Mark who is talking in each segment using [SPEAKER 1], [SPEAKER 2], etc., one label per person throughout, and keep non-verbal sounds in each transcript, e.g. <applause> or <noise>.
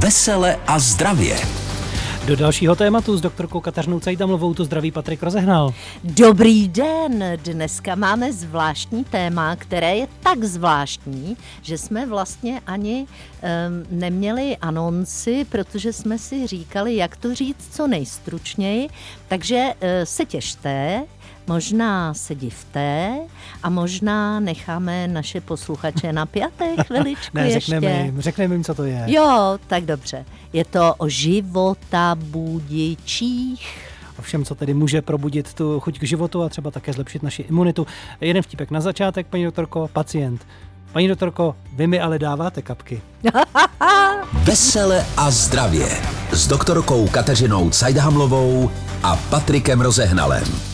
[SPEAKER 1] Vesele a zdravě.
[SPEAKER 2] Do dalšího tématu s doktorkou Kateřinou Cajdamlovou tu zdraví Patrik rozehnal.
[SPEAKER 3] Dobrý den, dneska máme zvláštní téma, které je tak zvláštní, že jsme vlastně ani um, neměli anonci, protože jsme si říkali, jak to říct co nejstručněji, takže uh, se těšte, Možná se divte a možná necháme naše posluchače na pěté <laughs> chviličku
[SPEAKER 2] ne,
[SPEAKER 3] ještě.
[SPEAKER 2] řekneme jim, řekneme jim, co to je.
[SPEAKER 3] Jo, tak dobře. Je to o života budičích.
[SPEAKER 2] O všem, co tedy může probudit tu chuť k životu a třeba také zlepšit naši imunitu. Jeden vtipek na začátek, paní doktorko, pacient. Paní doktorko, vy mi ale dáváte kapky. <laughs>
[SPEAKER 1] Vesele a zdravě. S doktorkou Kateřinou Cajdhamlovou a Patrikem Rozehnalem.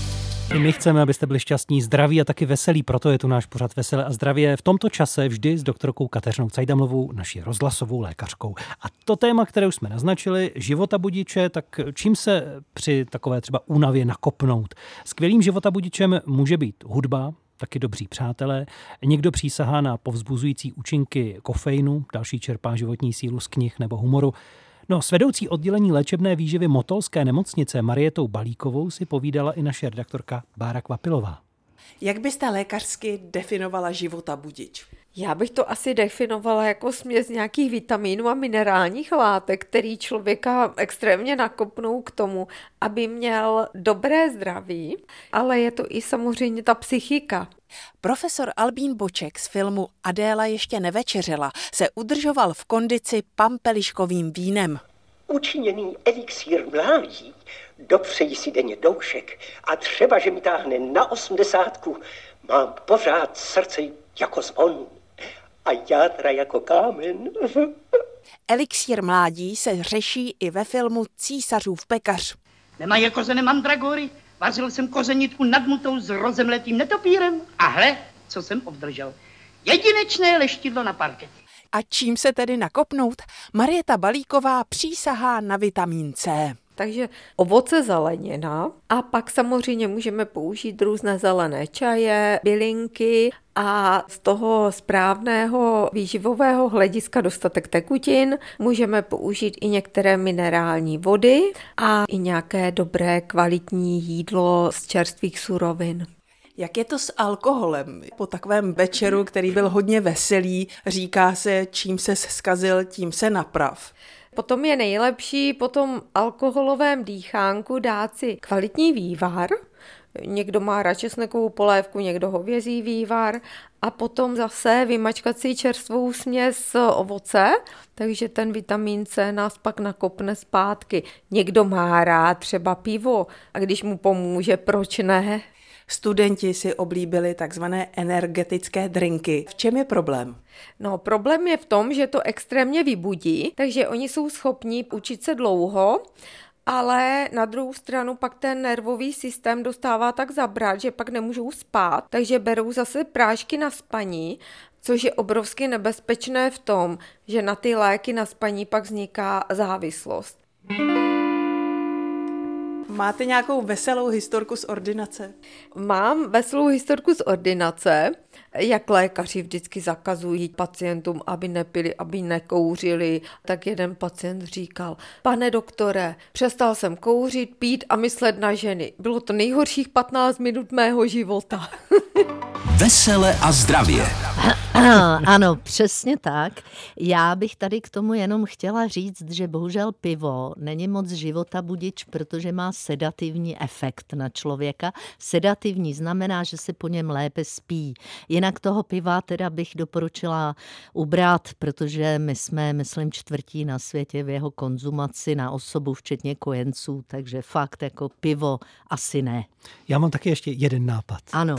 [SPEAKER 2] I my chceme, abyste byli šťastní, zdraví a taky veselí, proto je tu náš pořad Veselé a zdravě. V tomto čase vždy s doktorkou Kateřinou Cajdamlovou, naší rozhlasovou lékařkou. A to téma, které už jsme naznačili, života budiče, tak čím se při takové třeba únavě nakopnout? Skvělým života budičem může být hudba, taky dobří přátelé. Někdo přísahá na povzbuzující účinky kofeinu, další čerpá životní sílu z knih nebo humoru. No, s vedoucí oddělení léčebné výživy Motolské nemocnice Marietou Balíkovou si povídala i naše redaktorka Bára Kvapilová.
[SPEAKER 4] Jak byste lékařsky definovala života budič?
[SPEAKER 5] Já bych to asi definovala jako směs nějakých vitamínů a minerálních látek, který člověka extrémně nakopnou k tomu, aby měl dobré zdraví, ale je to i samozřejmě ta psychika.
[SPEAKER 4] Profesor Albín Boček z filmu Adéla ještě nevečeřela se udržoval v kondici pampeliškovým vínem.
[SPEAKER 6] Učiněný elixír mládí dopřeji si denně doušek a třeba, že mi táhne na osmdesátku, mám pořád srdce jako zvon a játra jako kámen. <laughs>
[SPEAKER 4] Elixír mládí se řeší i ve filmu Císařův pekař.
[SPEAKER 7] Nemají jako kořene mandragory, vařil jsem kořenitku nadmutou s rozemletým netopírem a hle, co jsem obdržel. Jedinečné leštidlo na parketě.
[SPEAKER 4] A čím se tedy nakopnout? Marieta Balíková přísahá na vitamin C.
[SPEAKER 5] Takže ovoce, zelenina a pak samozřejmě můžeme použít různé zelené čaje, bylinky a z toho správného výživového hlediska dostatek tekutin můžeme použít i některé minerální vody a i nějaké dobré kvalitní jídlo z čerstvých surovin.
[SPEAKER 4] Jak je to s alkoholem? Po takovém večeru, který byl hodně veselý, říká se, čím se zkazil, tím se naprav.
[SPEAKER 5] Potom je nejlepší po tom alkoholovém dýchánku dát si kvalitní vývar, někdo má rád česnekovou polévku, někdo hovězí vývar a potom zase vymačkat si čerstvou směs ovoce, takže ten vitamin C nás pak nakopne zpátky. Někdo má rád třeba pivo a když mu pomůže, proč ne?
[SPEAKER 4] Studenti si oblíbili takzvané energetické drinky. V čem je problém?
[SPEAKER 5] No, problém je v tom, že to extrémně vybudí, takže oni jsou schopni učit se dlouho, ale na druhou stranu pak ten nervový systém dostává tak zabrat, že pak nemůžou spát, takže berou zase prášky na spaní, což je obrovsky nebezpečné v tom, že na ty léky na spaní pak vzniká závislost.
[SPEAKER 4] Máte nějakou veselou historku z ordinace?
[SPEAKER 5] Mám veselou historku z ordinace, jak lékaři vždycky zakazují pacientům, aby nepili, aby nekouřili, tak jeden pacient říkal, pane doktore, přestal jsem kouřit, pít a myslet na ženy. Bylo to nejhorších 15 minut mého života. <laughs>
[SPEAKER 1] Vesele a zdravě. <clears throat>
[SPEAKER 3] Ano, přesně tak. Já bych tady k tomu jenom chtěla říct, že bohužel pivo není moc života budič, protože má sedativní efekt na člověka. Sedativní znamená, že se po něm lépe spí. Jinak toho piva teda bych doporučila ubrat, protože my jsme, myslím, čtvrtí na světě v jeho konzumaci na osobu, včetně kojenců, takže fakt jako pivo asi ne.
[SPEAKER 2] Já mám taky ještě jeden nápad.
[SPEAKER 3] Ano.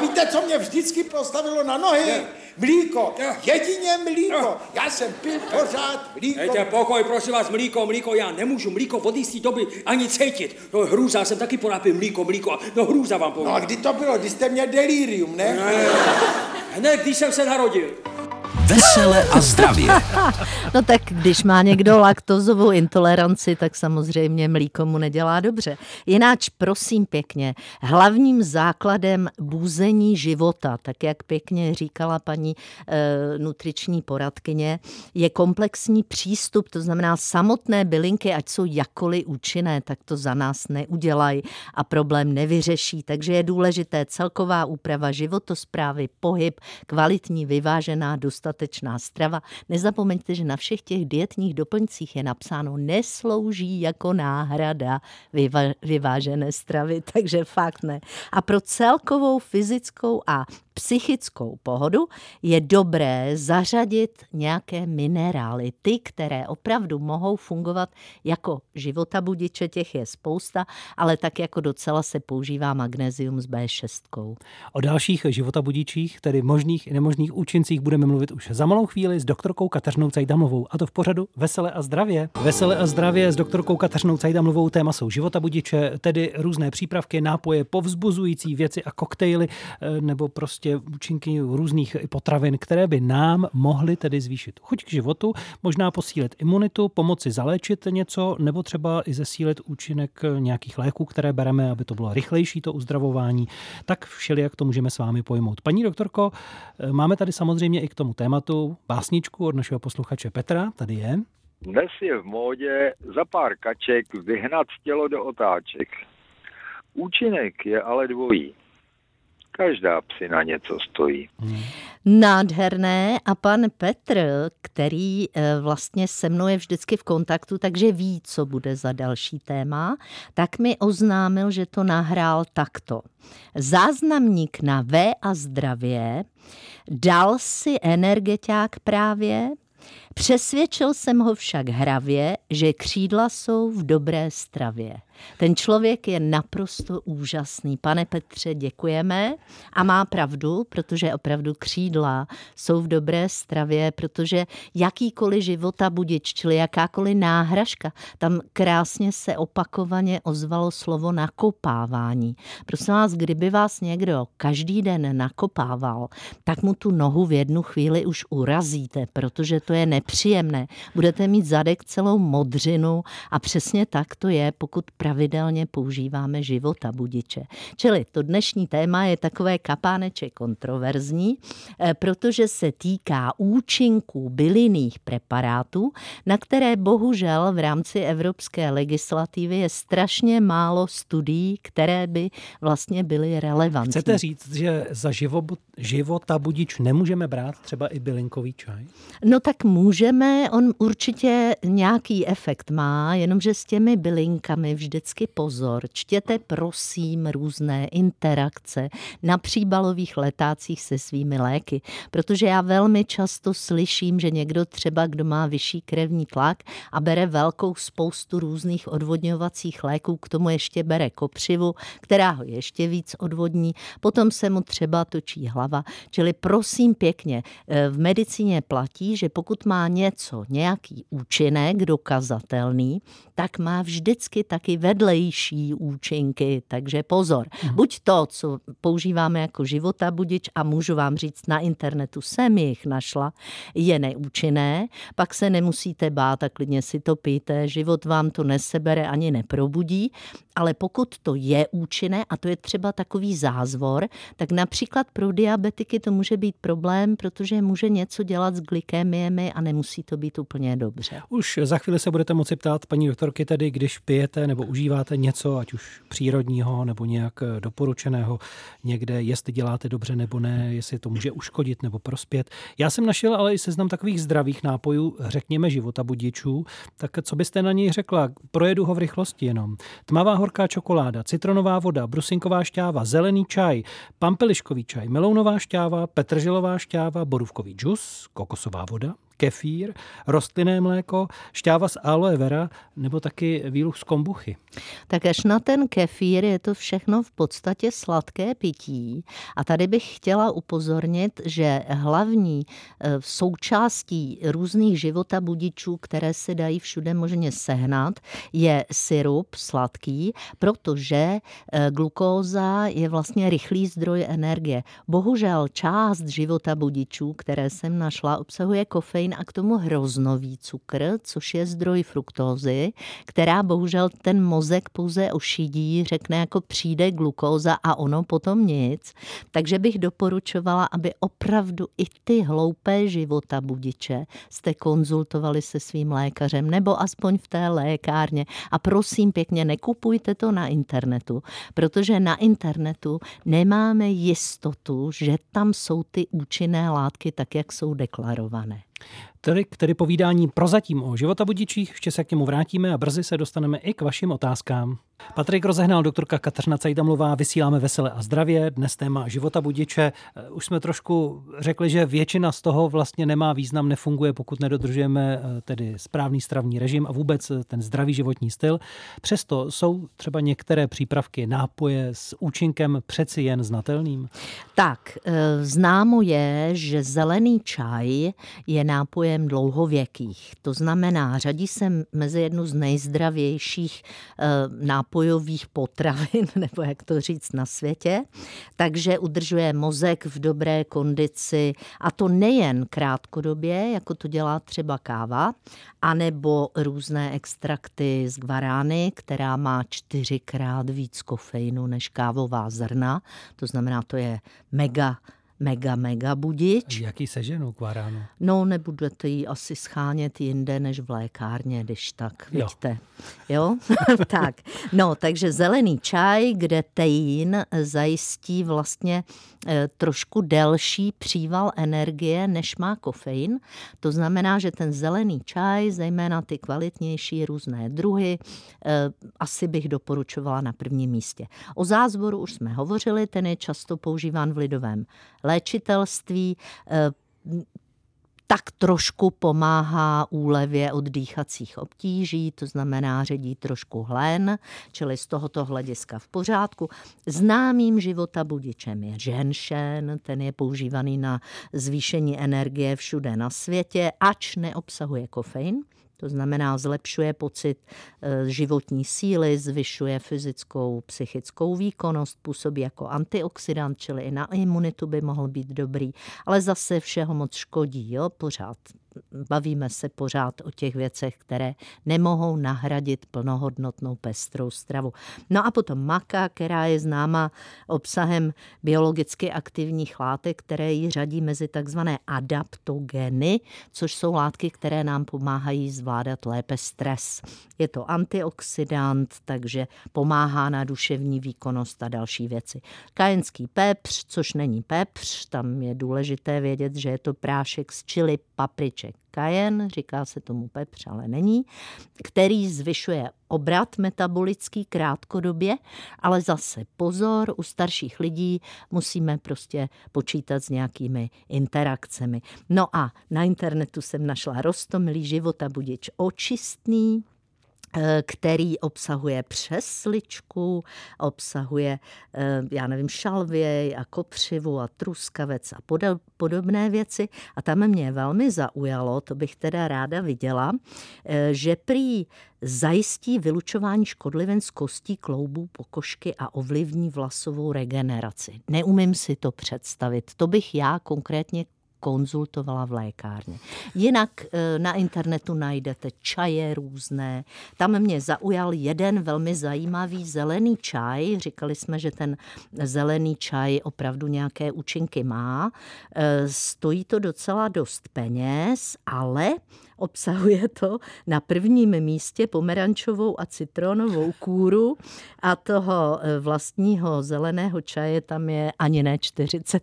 [SPEAKER 8] Víte, co mě vždycky postavilo na nohy? Mlíko. Jedině mlíko. Já jsem pil pořád mlíko.
[SPEAKER 9] Dejte pokoj, prosím vás, mlíko, mlíko, já nemůžu mlíko od jistý doby ani cítit. No hrůza, já jsem taky porápil mlíko, mlíko, no hrůza vám povím.
[SPEAKER 8] No a kdy to bylo? Kdy jste měl delirium, ne?
[SPEAKER 9] Ne, ne, když jsem se narodil.
[SPEAKER 1] Vesele a zdravě. <laughs>
[SPEAKER 3] No tak když má někdo laktozovou intoleranci, tak samozřejmě mlíko mu nedělá dobře. Jináč prosím pěkně, hlavním základem bůzení života, tak jak pěkně říkala paní e, nutriční poradkyně, je komplexní přístup, to znamená samotné bylinky, ať jsou jakkoliv účinné, tak to za nás neudělají a problém nevyřeší. Takže je důležité celková úprava životosprávy, pohyb, kvalitní, vyvážená, dostatečná strava. Nezapomeňte, že na všech těch dietních doplňcích je napsáno neslouží jako náhrada vyvážené stravy, <laughs> takže fakt ne. A pro celkovou fyzickou a psychickou pohodu je dobré zařadit nějaké minerály, ty, které opravdu mohou fungovat jako životabudiče, těch je spousta, ale tak jako docela se používá magnézium s B6.
[SPEAKER 2] O dalších životabudičích, tedy možných i nemožných účincích, budeme mluvit už za malou chvíli s doktorkou Kateřinou Cajdamlovou. A to v pořadu Vesele a zdravě. Vesele a zdravě s doktorkou Kateřinou Cajdamlovou téma jsou životabudiče, tedy různé přípravky, nápoje, povzbuzující věci a koktejly, eh, nebo prostě účinky různých potravin, které by nám mohly tedy zvýšit chuť k životu, možná posílit imunitu, pomoci zaléčit něco, nebo třeba i zesílit účinek nějakých léků, které bereme, aby to bylo rychlejší to uzdravování. Tak všelijak to můžeme s vámi pojmout. Paní doktorko, máme tady samozřejmě i k tomu tématu básničku od našeho posluchače Petra. Tady je.
[SPEAKER 10] Dnes je v módě za pár kaček vyhnat tělo do otáček. Účinek je ale dvojí. Každá psina něco stojí.
[SPEAKER 3] Nádherné a pan Petr, který eh, vlastně se mnou je vždycky v kontaktu, takže ví, co bude za další téma, tak mi oznámil, že to nahrál takto. Záznamník na V a zdravě, dal si energeťák právě, Přesvědčil jsem ho však hravě, že křídla jsou v dobré stravě. Ten člověk je naprosto úžasný. Pane Petře, děkujeme a má pravdu, protože opravdu křídla jsou v dobré stravě, protože jakýkoliv života budič, čili jakákoliv náhražka, tam krásně se opakovaně ozvalo slovo nakopávání. Prosím vás, kdyby vás někdo každý den nakopával, tak mu tu nohu v jednu chvíli už urazíte, protože to je nepříjemné. Budete mít zadek celou modřinu a přesně tak to je, pokud pravidelně používáme života budiče. Čili to dnešní téma je takové kapáneče kontroverzní, eh, protože se týká účinků bylinných preparátů, na které bohužel v rámci evropské legislativy je strašně málo studií, které by vlastně byly relevantní.
[SPEAKER 2] Chcete říct, že za života budič nemůžeme brát třeba i bylinkový čaj?
[SPEAKER 3] No tak můžeme, on určitě nějaký efekt má, jenomže s těmi bylinkami vždycky pozor. Čtěte prosím různé interakce na příbalových letácích se svými léky, protože já velmi často slyším, že někdo třeba, kdo má vyšší krevní tlak a bere velkou spoustu různých odvodňovacích léků, k tomu ještě bere kopřivu, která ho ještě víc odvodní, potom se mu třeba točí hlava. Čili prosím pěkně, eh, v medicíně platí, že pokud má něco, nějaký účinek dokazatelný, tak má vždycky taky vedlejší účinky, takže pozor. Mhm. Buď to, co používáme jako života budič a můžu vám říct, na internetu jsem jich našla, je neúčinné, pak se nemusíte bát a klidně si to pijte, život vám to nesebere ani neprobudí, ale pokud to je účinné a to je třeba takový zázvor, tak například pro diabetiky to může být problém, protože může něco dělat s glykémiemi a nemusí to být úplně dobře.
[SPEAKER 2] Už za chvíli se budete moci ptát paní doktorky tedy, když pijete nebo užíváte něco, ať už přírodního nebo nějak eh, doporučeného někde, jestli děláte dobře nebo ne, jestli to může uškodit nebo prospět. Já jsem našel ale i seznam takových zdravých nápojů, řekněme života budičů, tak co byste na něj řekla? Projedu ho v rychlosti jenom. Tmavá horká čokoláda, citronová voda, brusinková šťáva, zelený čaj, pampeliškový čaj, melounová šťáva, petrželová šťáva, borůvkový džus, kokosová voda, kefír, rostlinné mléko, šťáva z aloe vera nebo taky výluch z kombuchy.
[SPEAKER 3] Tak až na ten kefír je to všechno v podstatě sladké pití. A tady bych chtěla upozornit, že hlavní eh, součástí různých života budičů, které se dají všude možně sehnat, je syrup sladký, protože eh, glukóza je vlastně rychlý zdroj energie. Bohužel část života budičů, které jsem našla, obsahuje kofein a k tomu hroznový cukr, což je zdroj fruktózy, která bohužel ten mozek pouze ošidí, řekne jako přijde glukóza a ono potom nic. Takže bych doporučovala, aby opravdu i ty hloupé života budiče jste konzultovali se svým lékařem nebo aspoň v té lékárně. A prosím pěkně, nekupujte to na internetu, protože na internetu nemáme jistotu, že tam jsou ty účinné látky tak, jak jsou deklarované.
[SPEAKER 2] Tedy tedy povídání prozatím o životabudičích, ještě se k němu vrátíme a brzy se dostaneme i k vašim otázkám. Patrik rozehnal doktorka Kateřina Cajdamlová, vysíláme vesele a zdravě, dnes téma života budiče. Eh, už jsme trošku řekli, že většina z toho vlastně nemá význam, nefunguje, pokud nedodržujeme eh, tedy správný stravní režim a vůbec eh, ten zdravý životní styl. Přesto jsou třeba některé přípravky, nápoje s účinkem přeci jen znatelným?
[SPEAKER 3] Tak, známo je, že zelený čaj je nápojem dlouhověkých. To znamená, řadí se mezi jednu z nejzdravějších nápojů nápojových potravin, <laughs> nebo jak to říct na světě, takže udržuje mozek v dobré kondici a to nejen krátkodobě, jako to dělá třeba káva, anebo různé extrakty z gvarány, která má čtyřikrát víc kofeinu než kávová zrna, to znamená, to je mega mega, mega budič.
[SPEAKER 2] Jaký seženu kvaránu?
[SPEAKER 3] No, nebudete ji asi schánět jinde než v lékárně, když tak, jo. vidíte. Jo? <laughs> tak, no, takže zelený čaj, kde tein zajistí vlastně e, trošku delší příval energie, než má kofein. To znamená, že ten zelený čaj, zejména ty kvalitnější různé druhy, e, asi bych doporučovala na prvním místě. O zázvoru už jsme hovořili, ten je často používán v lidovém léčitelství eh, tak trošku pomáhá úlevě od dýchacích obtíží, to znamená ředí trošku hlen, čili z tohoto hlediska v pořádku. Známým života budičem je ženšen, ten je používaný na zvýšení energie všude na světě, ač neobsahuje kofein. To znamená, zlepšuje pocit eh, životní síly, zvyšuje fyzickou, psychickou výkonnost, působí jako antioxidant, čili i na imunitu by mohl být dobrý, ale zase všeho moc škodí, jo, pořád bavíme se pořád o těch věcech, které nemohou nahradit plnohodnotnou pestrou stravu. No a potom maka, která je známa obsahem biologicky aktivních látek, které ji řadí mezi takzvané adaptogeny, což jsou látky, které nám pomáhají zvládat lépe stres. Je to antioxidant, takže pomáhá na duševní výkonnost a další věci. Kajenský pepř, což není pepř, tam je důležité vědět, že je to prášek z čili, papriček, kajen, říká se tomu pepř, ale není, který zvyšuje obrat metabolický krátkodobě, ale zase pozor, u starších lidí musíme prostě počítat s nějakými interakcemi. No a na internetu jsem našla rostomilý života budič očistný, který obsahuje přesličku, obsahuje, eh, já nevím, šalvěj a kopřivu a truskavec a podobné věci. A tam mě velmi zaujalo, to bych teda ráda viděla, eh, že prý zajistí vylučování škodlivin z kostí, kloubů, pokožky a ovlivní vlasovou regeneraci. Neumím si to představit. To bych já konkrétně konzultovala v lékárně. Jinak eh, na internetu najdete čaje různé. Tam mě zaujal jeden velmi zajímavý zelený čaj. Říkali jsme, že ten zelený čaj opravdu nějaké účinky má. Eh, stojí to docela dost peněz, ale obsahuje to na prvním místě pomerančovou a citronovou kůru a toho eh, vlastního zeleného čaje tam je ani ne 40%.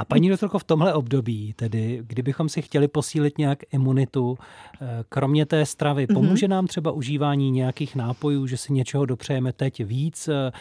[SPEAKER 2] A paní doktorko, v tomhle období, tedy kdybychom si chtěli posílit nějak imunitu, eh, kromě té stravy, mhm. pomůže nám třeba užívání nějakých nápojů, že si něčeho dopřejeme teď víc, eh,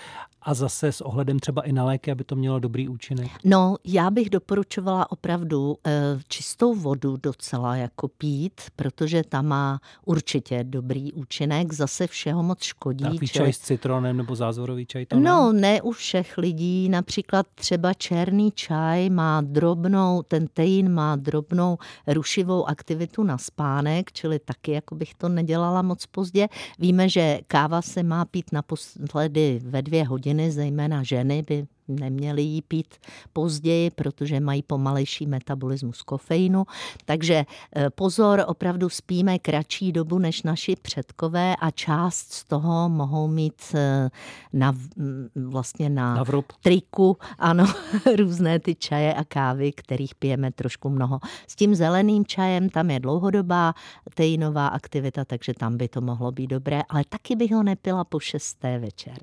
[SPEAKER 2] a zase s ohledem třeba i na léky, aby to mělo dobrý účinek?
[SPEAKER 3] No, já bych doporučovala opravdu e, čistou vodu docela jako pít, protože ta má určitě dobrý účinek, zase všeho moc škodí.
[SPEAKER 2] Takový čili... čaj s citronem nebo zázvorový čaj? To
[SPEAKER 3] no, ne? ne u všech lidí, například třeba černý čaj má drobnou, ten tein má drobnou rušivou aktivitu na spánek, čili taky jako bych to nedělala moc pozdě. Víme, že káva se má pít naposledy ve dvě hodiny, zejména ženy by neměli jí pít později, protože mají pomalejší metabolismus kofeinu. Takže eh, pozor, opravdu spíme kratší dobu než naši předkové a část z toho mohou mít eh, na, vlastně na,
[SPEAKER 2] na vrub.
[SPEAKER 3] triku, ano, <laughs> různé ty čaje a kávy, kterých pijeme trošku mnoho. S tím zeleným čajem tam je dlouhodobá tejnová aktivita, takže tam by to mohlo být dobré, ale taky bych ho nepila po šesté večer.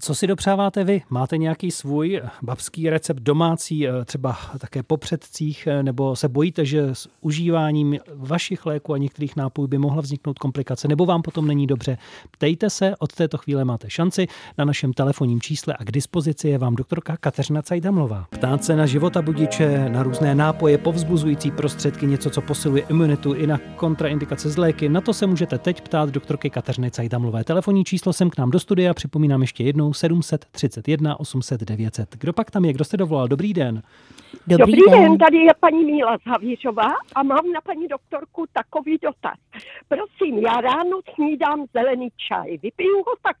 [SPEAKER 2] Co si dopřáváte vy? Máte nějaký svůj babský recept domácí, eh, třeba také po předcích, eh, nebo se bojíte, že s užíváním vašich léků a některých nápojů by mohla vzniknout komplikace, nebo vám potom není dobře? Ptejte se, od této chvíle máte šanci. Na našem telefonním čísle a k dispozici je vám doktorka Kateřina Cajdamlová. Ptát se na života budiče, na různé nápoje, povzbuzující prostředky, něco, co posiluje imunitu i na kontraindikace z léky. Na to se můžete teď ptát doktorky Kateřiny Cajdamlové. Telefonní číslo sem k nám do studia, připomínám ještě jednou 731 800 900. Kdo pak tam je? Kdo jste dovolal? Dobrý den.
[SPEAKER 11] Dobrý, Dobrý den. den, tady je paní Míla Zavířová a mám na paní doktorku takový dotaz. Prosím, já ráno snídám zelený čaj, vypiju ho tak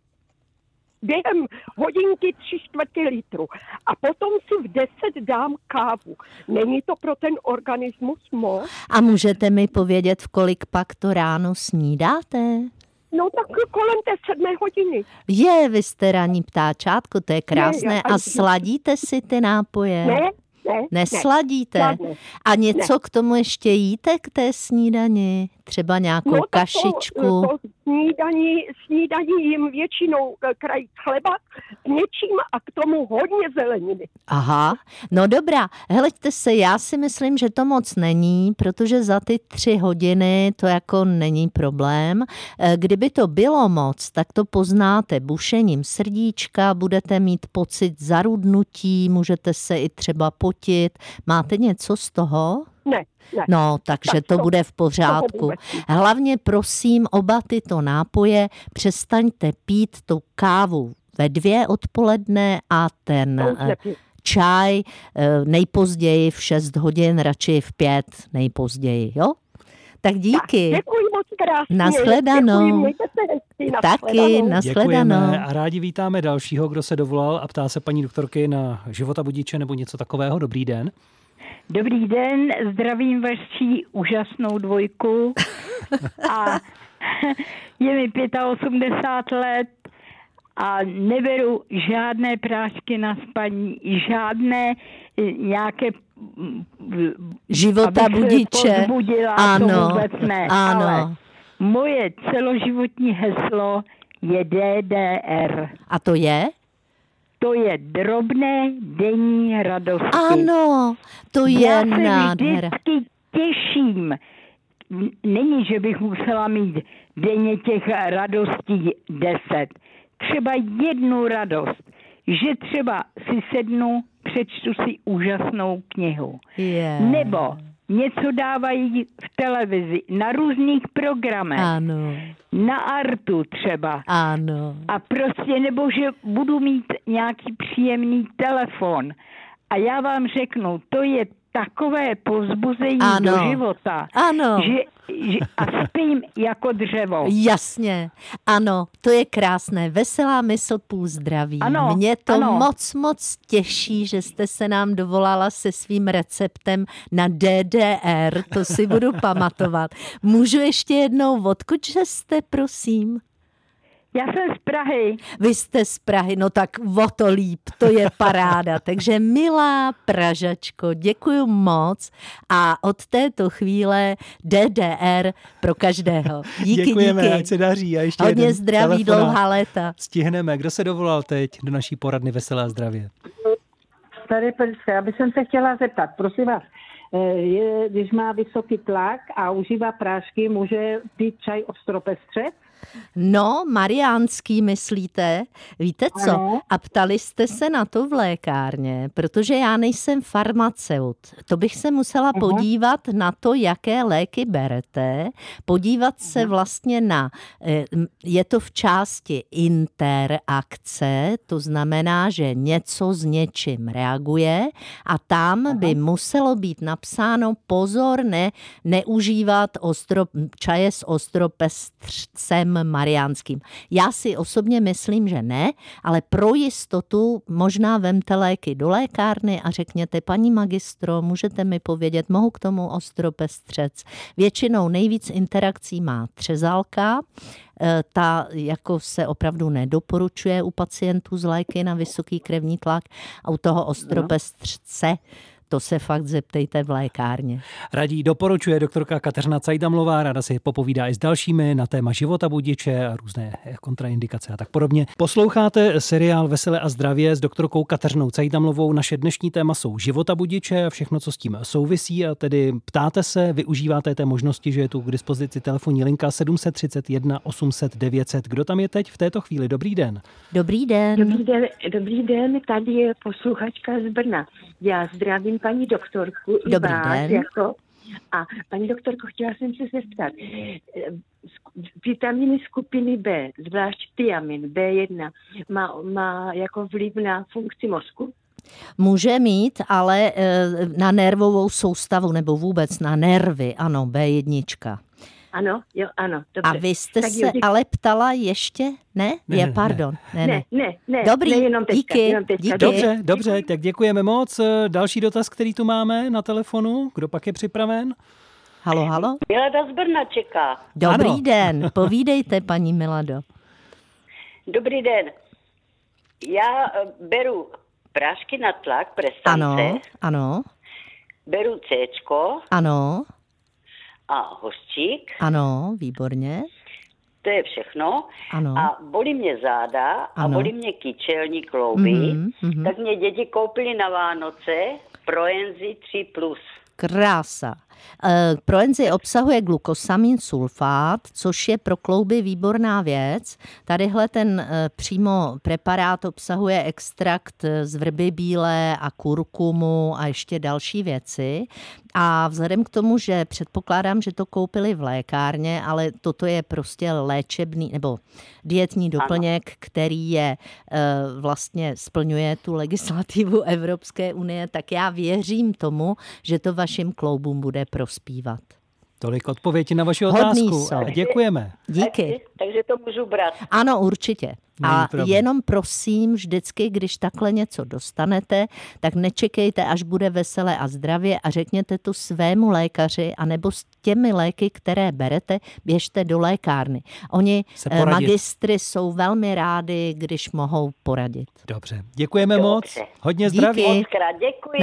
[SPEAKER 11] během hodinky tři čtvrtě litru a potom si v deset dám kávu. Není to pro ten organismus moc?
[SPEAKER 3] A můžete mi povědět, v kolik pak to ráno snídáte?
[SPEAKER 11] No tak kolem té sedmé hodiny.
[SPEAKER 3] Je, vy jste ranní ptáčátko, to je krásné. Ne, a sladíte si ty nápoje?
[SPEAKER 11] Ne, ne.
[SPEAKER 3] Nesladíte? Ne, a něco ne. k tomu ještě jíte k té snídani? Třeba nějakou no, kašičku? To,
[SPEAKER 11] to snídaní, snídaní jim většinou eh, kraj chleba s něčím a k tomu hodně zeleniny.
[SPEAKER 3] Aha, no dobrá. Hleďte se, já si myslím, že to moc není, protože za ty tři hodiny to jako není problém. Eh, kdyby to bylo moc, tak to poznáte bušením srdíčka, budete mít pocit zarudnutí, můžete se i třeba potit. Máte něco z toho?
[SPEAKER 11] Ne, ne.
[SPEAKER 3] No, takže tak to, to bude v pořádku. Hlavně prosím oba tyto nápoje přestaňte pít tu kávu ve dvě odpoledne a ten eh, čaj eh, nejpozději v 6 hodin, radši v 5 nejpozději, jo? Tak díky.
[SPEAKER 11] Tak, děkuji moc krásně.
[SPEAKER 3] Naschledanou.
[SPEAKER 11] Děkuji,
[SPEAKER 3] Taky, naschledanou.
[SPEAKER 2] A rádi vítáme dalšího, kdo se dovolal a ptá se paní doktorky na života budiče nebo něco takového. Dobrý den.
[SPEAKER 12] Dobrý den, zdravím vaši úžasnou dvojku <laughs> a je mi 85 let a neberu žádné prášky na spaní, žádné nějaké
[SPEAKER 3] mm, života budiče.
[SPEAKER 12] ano, to vůbec ne. Ano. Ale moje celoživotní heslo je DDR.
[SPEAKER 3] A to je?
[SPEAKER 12] To je drobné denní radosti.
[SPEAKER 3] Ano, to je Já se nádhera.
[SPEAKER 12] vždycky těším. Není, že bych musela mít denně těch radostí deset. Třeba jednu radost, že třeba si sednu, přečtu si úžasnou knihu.
[SPEAKER 3] Yeah.
[SPEAKER 12] Nebo něco dávají v televizi, na různých programech.
[SPEAKER 3] Ano.
[SPEAKER 12] Na artu třeba.
[SPEAKER 3] Ano.
[SPEAKER 12] A prostě, nebo že budu mít nějaký příjemný telefon. A já vám řeknu, to je takové pozbuzení ano. do života,
[SPEAKER 3] ano.
[SPEAKER 12] Že, že a spím jako dřevo.
[SPEAKER 3] Jasně, ano, to je krásné. Veselá mysl půl zdraví.
[SPEAKER 12] Ano,
[SPEAKER 3] Mě to
[SPEAKER 12] ano.
[SPEAKER 3] moc, moc těší, že jste se nám dovolala se svým receptem na DDR, to si budu pamatovat. Můžu ještě jednou, odkud že jste, prosím?
[SPEAKER 12] Já jsem z Prahy.
[SPEAKER 3] Vy jste z Prahy, no tak o to líp, to je <laughs> paráda. Takže milá Pražačko, děkuji moc a od této chvíle DDR pro každého. Díky,
[SPEAKER 2] Děkujeme,
[SPEAKER 3] díky.
[SPEAKER 2] ať se daří. A ještě
[SPEAKER 3] Hodně zdraví,
[SPEAKER 2] telefonát.
[SPEAKER 3] dlouhá léta.
[SPEAKER 2] Stihneme. Kdo se dovolal teď do naší poradny Veselá zdravě?
[SPEAKER 13] Tady Prska, já bych se chtěla zeptat, prosím vás, eh, je, když má vysoký tlak a užívá prášky, může pít čaj od stropestře?
[SPEAKER 3] No, mariánský myslíte? Víte co?
[SPEAKER 11] Ano.
[SPEAKER 3] A ptali jste se na to v lékárně, protože já nejsem farmaceut. To bych se musela
[SPEAKER 11] Aha.
[SPEAKER 3] podívat na to, jaké léky berete, podívat se vlastně na, eh, je to v části interakce, to znamená, že něco s něčím reaguje a tam by muselo být napsáno pozor, ne, neužívat ostro, čaje s ostropestřcem mariánským. Já si osobně myslím, že ne, ale pro jistotu možná vemte léky do lékárny a řekněte, paní magistro, můžete mi povědět, mohu k tomu ostropestřec. Většinou nejvíc interakcí má třezalka, Eh, ta jako se opravdu nedoporučuje u pacientů z léky na vysoký krevní tlak a u toho ostropestřce to se fakt zeptejte v lékárně.
[SPEAKER 2] Radí doporučuje doktorka Kateřina Cajdamlová, ráda si popovídá i s dalšími na téma života budiče a různé kontraindikace a tak podobně. Posloucháte seriál Veselé a zdravě s doktorkou Kateřinou Cajdamlovou. Naše dnešní téma jsou života budiče a všechno, co s tím souvisí. A tedy ptáte se, využíváte té možnosti, že je tu k dispozici telefonní linka 731 800 900. Kdo tam je teď v této chvíli? Dobrý den.
[SPEAKER 3] Dobrý den.
[SPEAKER 13] Dobrý den, dobrý den, tady je posluchačka z Brna. Já zdravím paní doktorku i
[SPEAKER 3] Dobrý
[SPEAKER 13] vás.
[SPEAKER 3] den.
[SPEAKER 13] Jako, a paní doktorko, chtěla jsem se zeptat. eh, Vitaminy skupiny B, zvlášť tiamin B1, má, má jako vliv na funkci mozku?
[SPEAKER 3] Může mít, ale eh, na nervovou soustavu nebo vůbec na nervy, ano, B1.
[SPEAKER 13] Ano, jo, ano, dobře.
[SPEAKER 3] A vy jste
[SPEAKER 13] Tak
[SPEAKER 3] se ale ptala ještě? Ne?
[SPEAKER 2] Ne,
[SPEAKER 3] je,
[SPEAKER 2] ne,
[SPEAKER 3] pardon. Ne, ne.
[SPEAKER 13] ne, ne, ne,
[SPEAKER 3] Dobrý,
[SPEAKER 13] ne, jenom teďka,
[SPEAKER 3] díky,
[SPEAKER 13] jenom teďka.
[SPEAKER 3] díky.
[SPEAKER 2] Dobře, dobře, tak děkujeme moc. Další dotaz, který tu máme na telefonu. Kdo pak je připraven?
[SPEAKER 3] Halo, halo.
[SPEAKER 14] Milada z Brna čeká.
[SPEAKER 3] Dobrý
[SPEAKER 2] Ano.
[SPEAKER 3] den, povídejte, paní Milado.
[SPEAKER 14] Dobrý den. Já eh, beru prášky na tlak, prestance,
[SPEAKER 3] Ano, ano,
[SPEAKER 14] beru C
[SPEAKER 3] ano,
[SPEAKER 14] a hořčík,
[SPEAKER 3] ano, výborně.
[SPEAKER 14] to je všechno.
[SPEAKER 3] Ano.
[SPEAKER 14] A bolí mě záda a
[SPEAKER 3] Ano.
[SPEAKER 14] bolí mě kyčelní klouby.
[SPEAKER 3] Mhm, mhm.
[SPEAKER 14] Tak mě děti koupili na Vánoce Proenzi 3+. Plus.
[SPEAKER 3] Krása. Eh, Proenzy obsahuje glukosamin sulfát, což je pro klouby výborná věc. Tadyhle ten eh, přímo preparát obsahuje extrakt eh, z vrby bílé a kurkumu a ještě další věci. A vzhledem k tomu, že předpokládám, že to koupili v lékárně, ale toto je prostě léčebný nebo dietní doplněk, který je vlastně splňuje tu legislativu <laughs> Evropské unie, tak já věřím tomu, že to vašim kloubům bude prospívat.
[SPEAKER 2] Tolik odpovědi na vaši
[SPEAKER 3] Hodný
[SPEAKER 2] otázku.
[SPEAKER 3] jsou.
[SPEAKER 2] A děkujeme.
[SPEAKER 3] Díky.
[SPEAKER 14] Takže to můžu brát.
[SPEAKER 3] Ano, určitě. A
[SPEAKER 2] problém.
[SPEAKER 3] jenom prosím, vždycky, když takhle něco dostanete, tak nečekejte, až bude veselé a zdravě a řekněte to svému lékaři, anebo s těmi léky, které berete, běžte do lékárny. Oni,
[SPEAKER 2] Se
[SPEAKER 3] eh, magistry, jsou velmi rádi, když mohou poradit.
[SPEAKER 2] Dobře, děkujeme moc. Hodně
[SPEAKER 3] Díky.
[SPEAKER 2] zdraví.
[SPEAKER 14] Krát děkuji.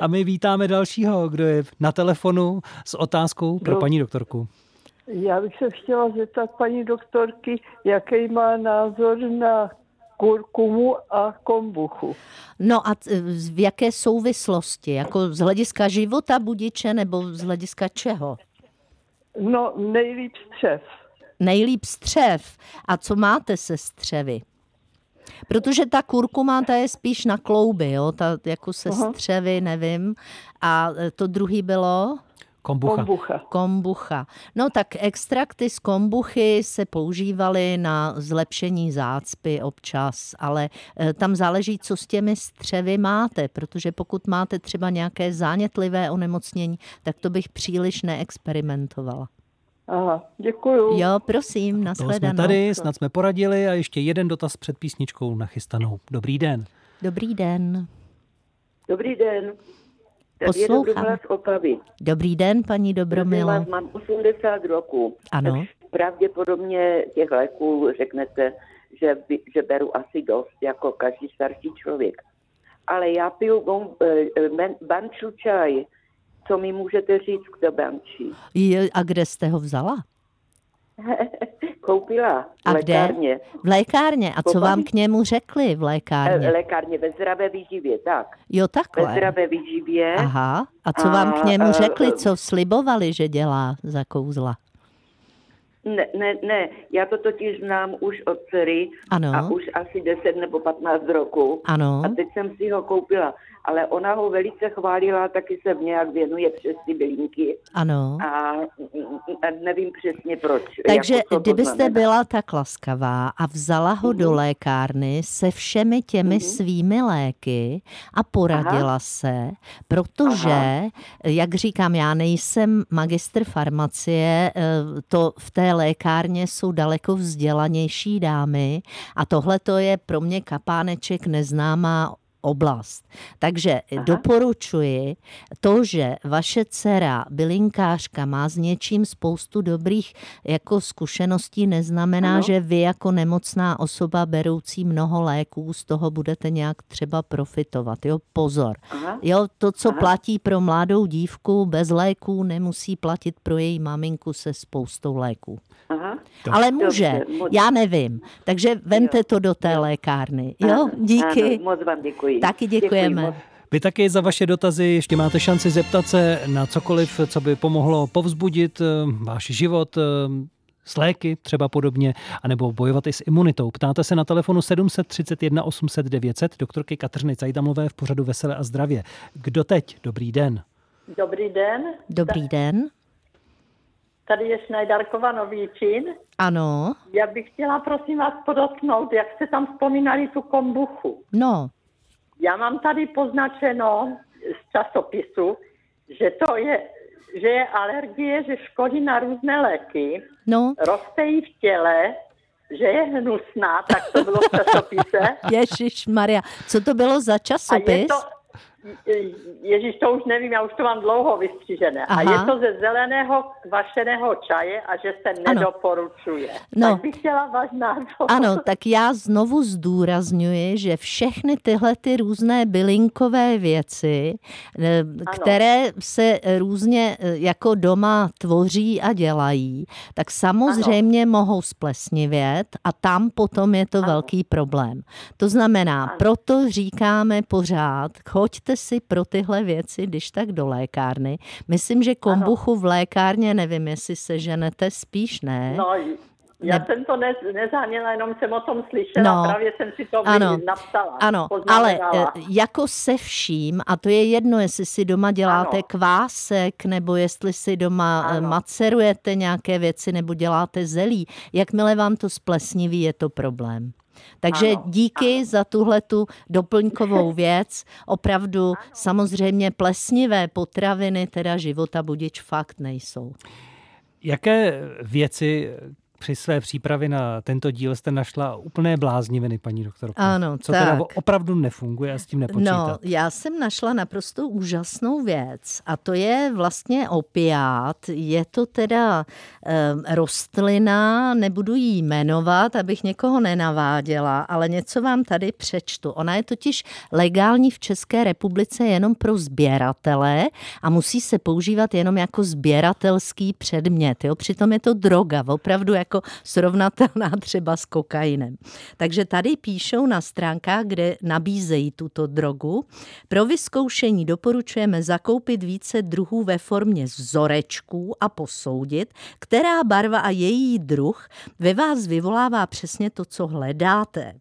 [SPEAKER 2] A my vítáme dalšího, kdo je na telefonu s otázkou pro paní doktorku.
[SPEAKER 15] Já bych se chtěla zeptat paní doktorky, jaký má názor na kurkumu a kombuchu.
[SPEAKER 3] No a v jaké souvislosti? Jako z hlediska života budiče nebo z hlediska čeho?
[SPEAKER 15] No, nejlíp střev.
[SPEAKER 3] Nejlíp střev. A co máte se střevy? Protože ta kurkuma, ta je spíš na klouby, jo? Ta jako se
[SPEAKER 15] Aha.
[SPEAKER 3] střevy, nevím. A e, to druhý bylo?
[SPEAKER 2] Kombucha.
[SPEAKER 15] Kombucha.
[SPEAKER 3] Kombucha. No tak extrakty z kombuchy se používaly na zlepšení zácpy občas, ale e, tam záleží, co s těmi střevy máte, protože pokud máte třeba nějaké zánětlivé onemocnění, tak to bych příliš neexperimentovala.
[SPEAKER 15] Aha, děkuju.
[SPEAKER 3] Jo, prosím,
[SPEAKER 2] To jsme
[SPEAKER 3] nashledanou.
[SPEAKER 2] tady, snad jsme poradili a ještě jeden dotaz před písničkou nachystanou. Dobrý den.
[SPEAKER 3] Dobrý den.
[SPEAKER 16] Dobrý den. Je
[SPEAKER 3] Poslouchám.
[SPEAKER 16] Dobromila z Opavy.
[SPEAKER 3] Dobrý den, paní
[SPEAKER 16] Prosím
[SPEAKER 3] Dobromilo.
[SPEAKER 16] vás, Mám 80 roků.
[SPEAKER 3] Ano.
[SPEAKER 16] Pravděpodobně těch léků řeknete, že, by, že beru asi dost, jako každý starší člověk. Ale já piju gon, eh, men, banču čaj. Co mi můžete říct k banči?
[SPEAKER 3] Je, a kde jste ho vzala? <laughs>
[SPEAKER 16] Koupila
[SPEAKER 3] A
[SPEAKER 16] v
[SPEAKER 3] kde?
[SPEAKER 16] lékárně.
[SPEAKER 3] V lékárně. A co vám k němu řekli v
[SPEAKER 16] Eh,
[SPEAKER 3] lékárně?
[SPEAKER 16] Lékárně ve zdravé výživě, tak.
[SPEAKER 3] Jo,
[SPEAKER 16] Ve
[SPEAKER 3] takhle.
[SPEAKER 16] zdravé výživě.
[SPEAKER 3] Aha. A co vám k němu
[SPEAKER 16] A,
[SPEAKER 3] řekli?
[SPEAKER 16] eh,
[SPEAKER 3] Co slibovali, že dělá za kouzla?
[SPEAKER 16] Ne, ne, ne, já to totiž znám už od dcery
[SPEAKER 3] Ano.
[SPEAKER 16] a už asi 10 nebo 15 roku.
[SPEAKER 3] Ano.
[SPEAKER 16] A teď jsem si ho koupila, ale ona ho velice chválila, taky se nějak věnuje přes ty bylinky.
[SPEAKER 3] Ano.
[SPEAKER 16] A, nevím přesně proč.
[SPEAKER 3] Takže
[SPEAKER 16] jako, co to
[SPEAKER 3] kdybyste
[SPEAKER 16] znamená.
[SPEAKER 3] byla tak laskavá a vzala ho do lékárny se všemi těmi svými léky a poradila
[SPEAKER 16] Aha.
[SPEAKER 3] se, protože, jak říkám, já nejsem magistr farmacie, eh, to v té lékárně jsou daleko vzdělanější dámy a tohle to je pro mě kapáneček neznámá oblast. Takže Aha. doporučuji to, že vaše dcera, bylinkářka, má s něčím spoustu dobrých jako zkušeností, neznamená,
[SPEAKER 16] Ano.
[SPEAKER 3] že vy jako nemocná osoba beroucí mnoho léků z toho budete nějak třeba profitovat. Jo, pozor.
[SPEAKER 16] Aha.
[SPEAKER 3] Jo, to, co
[SPEAKER 16] Aha.
[SPEAKER 3] platí pro mladou dívku bez léků, nemusí platit pro její maminku se spoustou léků.
[SPEAKER 16] Aha.
[SPEAKER 3] Ale může,
[SPEAKER 16] Dobře, moc-
[SPEAKER 3] já nevím. Takže vemte to do té lékárny. Jo, díky.
[SPEAKER 16] Ano, moc vám děkuji.
[SPEAKER 3] Taky
[SPEAKER 16] Děkuji
[SPEAKER 3] děkujeme.
[SPEAKER 16] moc.
[SPEAKER 2] Vy taky za vaše dotazy ještě máte šanci zeptat se na cokoliv, co by pomohlo povzbudit eh, váš život, eh, s léky třeba podobně, anebo bojovat i s imunitou. Ptáte se na telefonu 731 800 900 doktorky Kateřiny Cajdamlové v pořadu Vesele a zdravě. Kdo teď? Dobrý den.
[SPEAKER 17] Dobrý den.
[SPEAKER 3] Dobrý den.
[SPEAKER 17] Tady je Šnajdarkova Nový Čín.
[SPEAKER 3] Ano,
[SPEAKER 17] Já bych chtěla prosím vás podotknout, jak jste tam vzpomínali tu kombuchu.
[SPEAKER 3] no,
[SPEAKER 17] Já mám tady poznačeno z časopisu, že to je, že je alergie, že škodí na různé léky,
[SPEAKER 3] no.
[SPEAKER 17] roste jí v těle, že je hnusná, tak to bylo v časopise. <laughs>
[SPEAKER 3] Ježíš Maria, co to bylo za
[SPEAKER 17] A je
[SPEAKER 3] časopis?
[SPEAKER 17] to, Ježíš, to už nevím, já už to mám dlouho vystřížené. A
[SPEAKER 3] Aha.
[SPEAKER 17] je to ze zeleného kvašeného čaje a že se
[SPEAKER 3] Ano.
[SPEAKER 17] nedoporučuje.
[SPEAKER 3] No.
[SPEAKER 17] Tak bych chtěla váš názor.
[SPEAKER 3] Ano, tak já znovu zdůrazňuji, že všechny tyhle ty různé bylinkové věci, eh, které se různě eh, jako doma tvoří a dělají, tak samozřejmě mohou splesnivět a tam potom je to velký problém. To znamená, proto říkáme pořád, choďte si pro tyhle věci, když tak do lékárny. Myslím, že kombuchu v lékárně, nevím, jestli se ženete, spíš ne.
[SPEAKER 17] No, já
[SPEAKER 3] Ne-
[SPEAKER 17] jsem to ne, nezáměla, jenom jsem o tom slyšela,
[SPEAKER 3] No.
[SPEAKER 17] právě jsem si to
[SPEAKER 3] Ano.
[SPEAKER 17] napsala.
[SPEAKER 3] Ano, ale eh, jako se vším, a to je jedno, jestli si doma děláte
[SPEAKER 17] Ano.
[SPEAKER 3] kvásek, nebo jestli si doma eh,
[SPEAKER 17] Ano.
[SPEAKER 3] macerujete nějaké věci, nebo děláte zelí, jakmile vám to splesniví, je to problém. Takže
[SPEAKER 17] Ano,
[SPEAKER 3] díky za tuhle tu doplňkovou <laughs> věc. Opravdu samozřejmě plesnivé potraviny, teda života budič fakt nejsou.
[SPEAKER 2] Jaké věci při své přípravě na tento díl jste našla úplné blázniviny, paní doktorko?
[SPEAKER 3] Ano,
[SPEAKER 2] Co teda
[SPEAKER 3] tak.
[SPEAKER 2] opravdu nefunguje a s tím nepočítat?
[SPEAKER 3] No, já jsem našla naprosto úžasnou věc a to je vlastně opiát. Je to teda eh, rostlina, nebudu ji jmenovat, abych někoho nenaváděla, ale něco vám tady přečtu. Ona je totiž legální v České republice jenom pro sběratele a musí se používat jenom jako sběratelský předmět. Jo? Přitom je to droga, opravdu jako srovnatelná <laughs> třeba s kokainem. Takže tady píšou na stránkách, kde nabízejí tuto drogu. Pro vyzkoušení doporučujeme zakoupit více druhů ve formě vzorečků a posoudit, která barva a její druh ve vás vyvolává přesně to, co hledáte.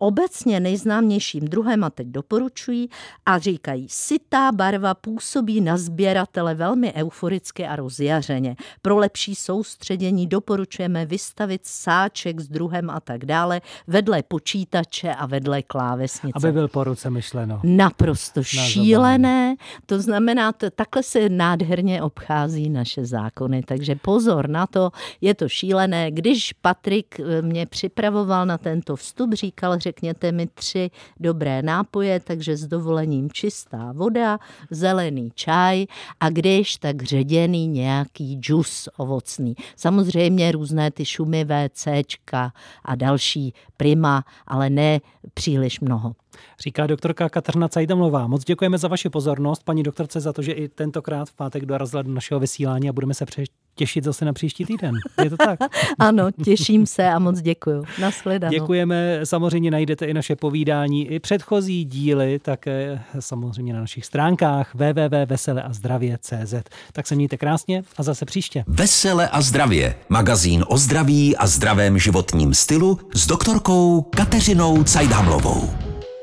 [SPEAKER 3] Obecně nejznámějším druhem, a teď doporučují, a říkají, sitá barva působí na sběratele velmi euforicky a rozjařeně. Pro lepší soustředění doporučujeme vystavit sáček s druhem a tak dále vedle počítače a vedle klávesnice.
[SPEAKER 2] Aby byl po ruce myšleno.
[SPEAKER 3] Naprosto
[SPEAKER 2] Na
[SPEAKER 3] šílené. To znamená, to, takhle se nádherně obchází naše zákony. Takže pozor na to, je to šílené. Když Patrik eh, mě připravoval na tento vstup, říkal, řekněte mi tři dobré nápoje, takže s dovolením čistá voda, zelený čaj a když, tak ředěný nějaký džus ovocný. Samozřejmě různé ty šumivé Cčka a další prima, ale ne příliš mnoho.
[SPEAKER 2] Říká doktorka Kateřina Cajdamlová. Moc děkujeme za vaši pozornost, paní doktorce, za to, že i tentokrát v pátek dorazila do našeho vysílání a budeme se pře- těšit zase na příští týden. Je to tak? <laughs>
[SPEAKER 3] ano, těším se a moc děkuju. Nashledanou.
[SPEAKER 2] Děkujeme. Samozřejmě najdete i naše povídání, i předchozí díly, také samozřejmě na našich stránkách www.veseleazdravě.cz. Tak se mějte krásně a zase příště.
[SPEAKER 1] Vesele a zdravě. Magazín o zdraví a zdravém životním stylu s doktorkou Kateřinou Cajdhamlovou.